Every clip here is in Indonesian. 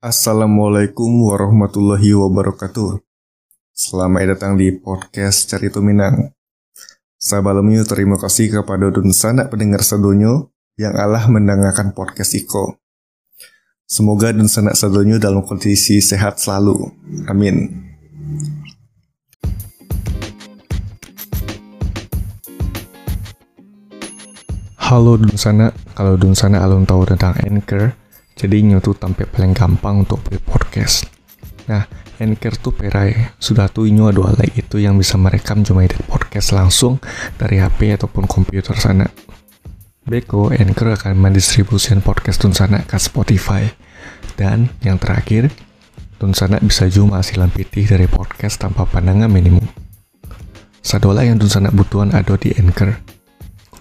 Assalamualaikum warahmatullahi wabarakatuh. Selamat datang di podcast Cerita Minang. Sebelumnya terima kasih kepada dun sanak pendengar sedonyo yang Allah mendengarkan podcast Iko. Semoga dun sanak sedonyo dalam kondisi sehat selalu. Amin. Halo dun sana, kalau dun sana alun tahu tentang Anchor, jadi tuh tampil paling gampang untuk beli podcast. Nah, Anchor tuh perai. Sudah tuh inyo ada alat itu yang bisa merekam cuma edit podcast langsung dari HP ataupun komputer sana. Beko, Anchor akan mendistribusikan podcast Tun Sana ke Spotify. Dan yang terakhir, Tun Sana bisa juga hasilan pitih dari podcast tanpa pandangan minimum. Sadola yang Tun Sana butuhan ada di Anchor.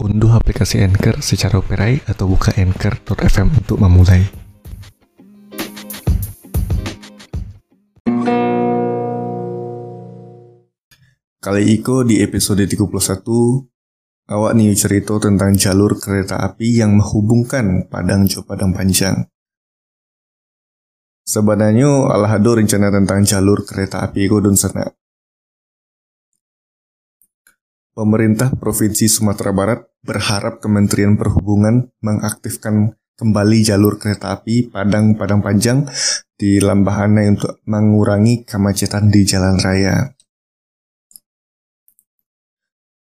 Unduh aplikasi Anchor secara operai atau buka anchor.fm untuk memulai. Kali Iko di episode 31, awak nih cerita tentang jalur kereta api yang menghubungkan Padang Jo Padang Panjang. Sebenarnya Allah ada rencana tentang jalur kereta api Iko dan sana. Pemerintah Provinsi Sumatera Barat berharap Kementerian Perhubungan mengaktifkan kembali jalur kereta api Padang Padang Panjang di Lambahanai untuk mengurangi kemacetan di jalan raya.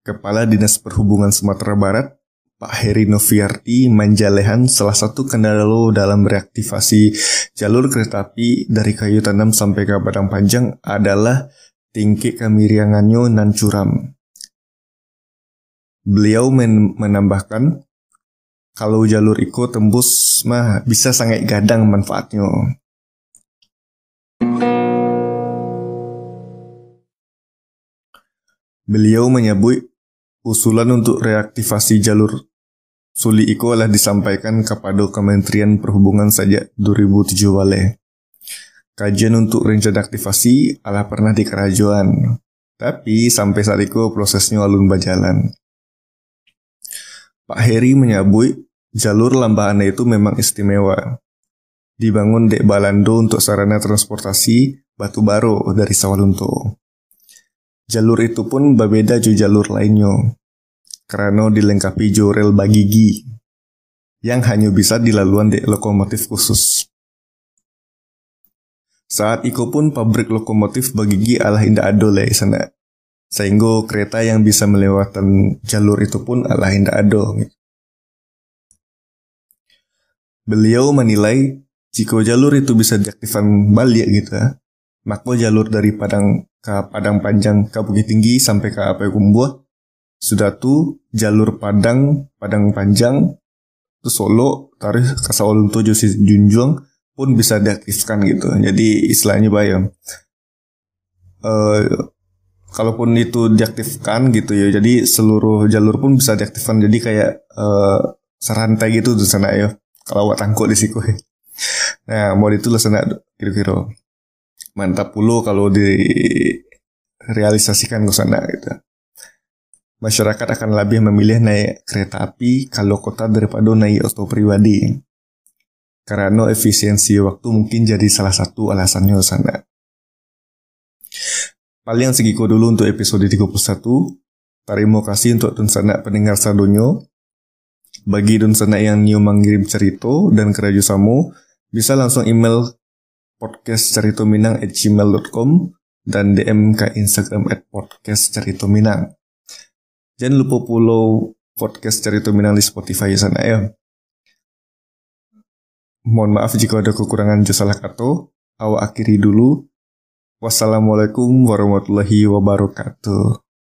Kepala Dinas Perhubungan Sumatera Barat, Pak Heri Noviarti Manjalehan salah satu kendala lo dalam reaktivasi jalur kereta api dari Kayu Tanam sampai ke Padang Panjang adalah tinggi kemiriangannya nan curam. Beliau men menambahkan, kalau jalur Iko tembus mah bisa sangat gadang manfaatnya. Beliau menyebut Usulan untuk reaktivasi jalur Suli Iko telah disampaikan kepada Kementerian Perhubungan sejak 2007 wale. Kajian untuk rencana aktivasi adalah pernah di kerajaan, tapi sampai saat itu prosesnya alun berjalan. Pak Heri menyebut jalur lambahan itu memang istimewa. Dibangun dek Balando untuk sarana transportasi batu baru dari Sawalunto. Jalur itu pun berbeda jo jalur lainnya, karena dilengkapi jo rel bagigi yang hanya bisa dilaluan di lokomotif khusus. Saat itu pun pabrik lokomotif bagigi alah indah ado lah sana. Sehingga kereta yang bisa melewati jalur itu pun alah indah ado. Beliau menilai jika jalur itu bisa diaktifkan balik gitu ya, maka jalur dari Padang ke Padang Panjang ke Bukit Tinggi sampai ke apa Kumbuh sudah tuh jalur Padang Padang Panjang itu Solo tarik ke Solo tujuh si Junjung pun bisa diaktifkan gitu. Jadi istilahnya bayang. Uh, kalaupun itu diaktifkan gitu ya jadi seluruh jalur pun bisa diaktifkan. Jadi kayak uh, serantai gitu di sana ya kalau buat tangkuk di siku nah mau itu lah sana kira-kira mantap puluh kalau direalisasikan ke sana gitu. Masyarakat akan lebih memilih naik kereta api kalau kota daripada naik auto pribadi. Karena efisiensi waktu mungkin jadi salah satu alasannya ke sana. Paling segitu dulu untuk episode 31. Terima kasih untuk sana pendengar sadonyo. Bagi sana yang new mengirim cerita dan kerjasamu, bisa langsung email podcast dan DM ke Instagram at podcast minang. Jangan lupa follow podcast cerita minang di Spotify sana ya. Mohon maaf jika ada kekurangan jasa salah kata. Awak akhiri dulu. Wassalamualaikum warahmatullahi wabarakatuh.